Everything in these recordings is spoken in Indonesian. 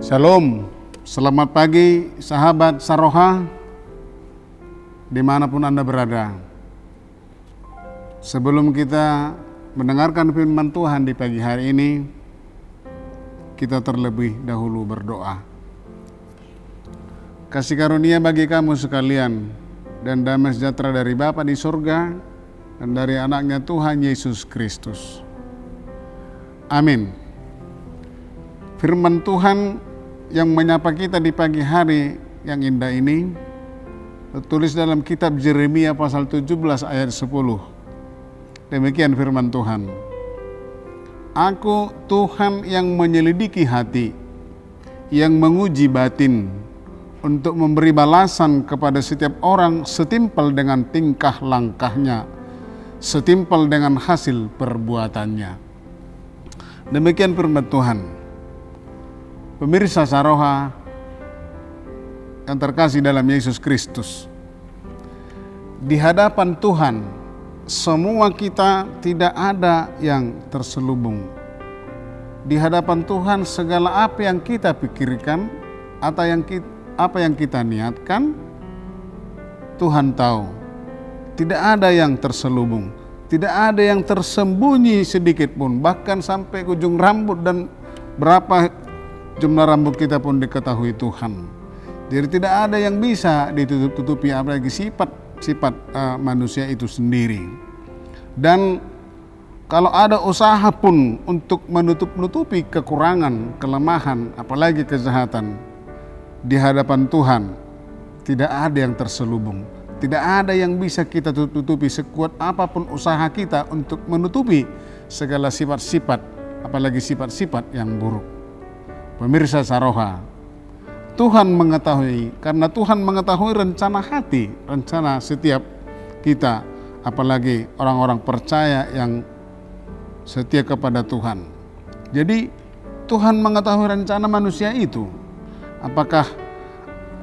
Shalom, selamat pagi sahabat Saroha di mana pun Anda berada. Sebelum kita mendengarkan firman Tuhan di pagi hari ini, kita terlebih dahulu berdoa. Kasih karunia bagi kamu sekalian dan damai sejahtera dari Bapa di surga dan dari anaknya Tuhan Yesus Kristus. Amin. Firman Tuhan yang menyapa kita di pagi hari yang indah ini tertulis dalam kitab Jeremia pasal 17 ayat 10. Demikian firman Tuhan. Aku Tuhan yang menyelidiki hati, yang menguji batin, untuk memberi balasan kepada setiap orang setimpal dengan tingkah langkahnya, setimpal dengan hasil perbuatannya. Demikian firman Tuhan. Pemirsa Saroha yang terkasih dalam Yesus Kristus. Di hadapan Tuhan, semua kita tidak ada yang terselubung. Di hadapan Tuhan segala apa yang kita pikirkan atau yang kita, apa yang kita niatkan, Tuhan tahu. Tidak ada yang terselubung, tidak ada yang tersembunyi sedikit pun, bahkan sampai ujung rambut dan berapa jumlah rambut kita pun diketahui Tuhan. Jadi tidak ada yang bisa ditutup-tutupi apalagi sifat-sifat uh, manusia itu sendiri. Dan kalau ada usaha pun untuk menutup-nutupi kekurangan, kelemahan, apalagi kejahatan di hadapan Tuhan, tidak ada yang terselubung. Tidak ada yang bisa kita tutupi sekuat apa pun usaha kita untuk menutupi segala sifat-sifat, apalagi sifat-sifat yang buruk. Pemirsa Saroha, Tuhan mengetahui, karena Tuhan mengetahui rencana hati, rencana setiap kita, apalagi orang-orang percaya yang setia kepada Tuhan. Jadi Tuhan mengetahui rencana manusia itu. Apakah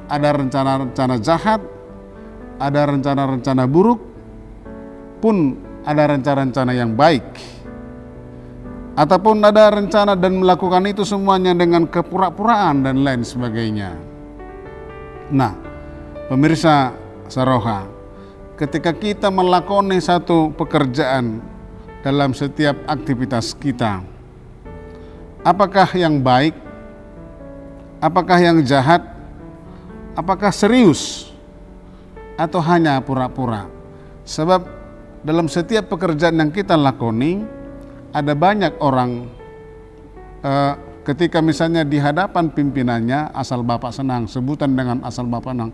ada rencana-rencana jahat, ada rencana-rencana buruk, pun ada rencana-rencana yang baik ataupun ada rencana dan melakukan itu semuanya dengan kepura-puraan dan lain sebagainya. Nah, pemirsa Saroha, ketika kita melakoni satu pekerjaan dalam setiap aktivitas kita, apakah yang baik, apakah yang jahat, apakah serius, atau hanya pura-pura? Sebab dalam setiap pekerjaan yang kita lakoni, ada banyak orang uh, ketika misalnya di hadapan pimpinannya asal bapak senang sebutan dengan asal bapak senang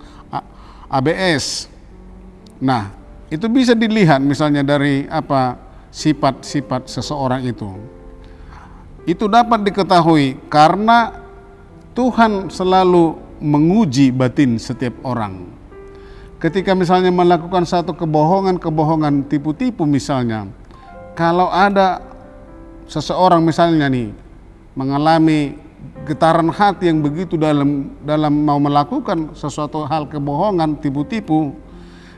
ABS. Nah itu bisa dilihat misalnya dari apa sifat-sifat seseorang itu. Itu dapat diketahui karena Tuhan selalu menguji batin setiap orang. Ketika misalnya melakukan satu kebohongan-kebohongan tipu-tipu misalnya, kalau ada seseorang misalnya nih mengalami getaran hati yang begitu dalam dalam mau melakukan sesuatu hal kebohongan, tipu-tipu,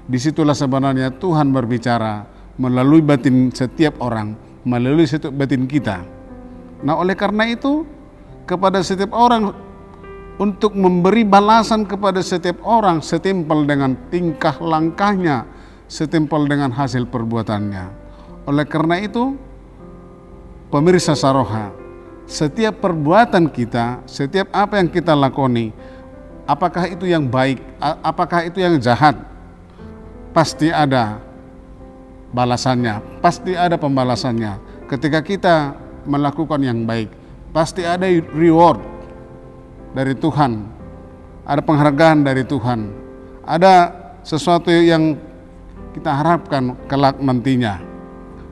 di situlah sebenarnya Tuhan berbicara melalui batin setiap orang, melalui setiap batin kita. Nah oleh karena itu kepada setiap orang untuk memberi balasan kepada setiap orang setimpal dengan tingkah langkahnya, setimpal dengan hasil perbuatannya. Oleh karena itu pemirsa Saroha, setiap perbuatan kita, setiap apa yang kita lakoni, apakah itu yang baik, apakah itu yang jahat, pasti ada balasannya, pasti ada pembalasannya. Ketika kita melakukan yang baik, pasti ada reward dari Tuhan, ada penghargaan dari Tuhan, ada sesuatu yang kita harapkan kelak nantinya.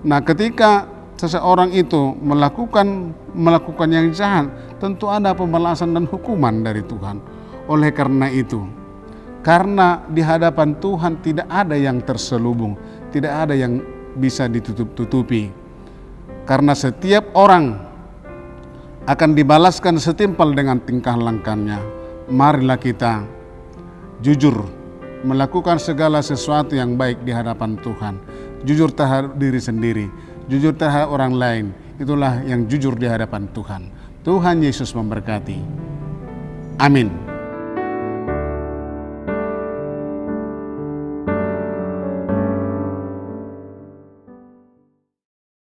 Nah, ketika seseorang itu melakukan melakukan yang jahat, tentu ada pembalasan dan hukuman dari Tuhan. Oleh karena itu, karena di hadapan Tuhan tidak ada yang terselubung, tidak ada yang bisa ditutup-tutupi. Karena setiap orang akan dibalaskan setimpal dengan tingkah langkahnya. Marilah kita jujur melakukan segala sesuatu yang baik di hadapan Tuhan. Jujur terhadap diri sendiri jujur terhadap orang lain, itulah yang jujur di hadapan Tuhan. Tuhan Yesus memberkati. Amin.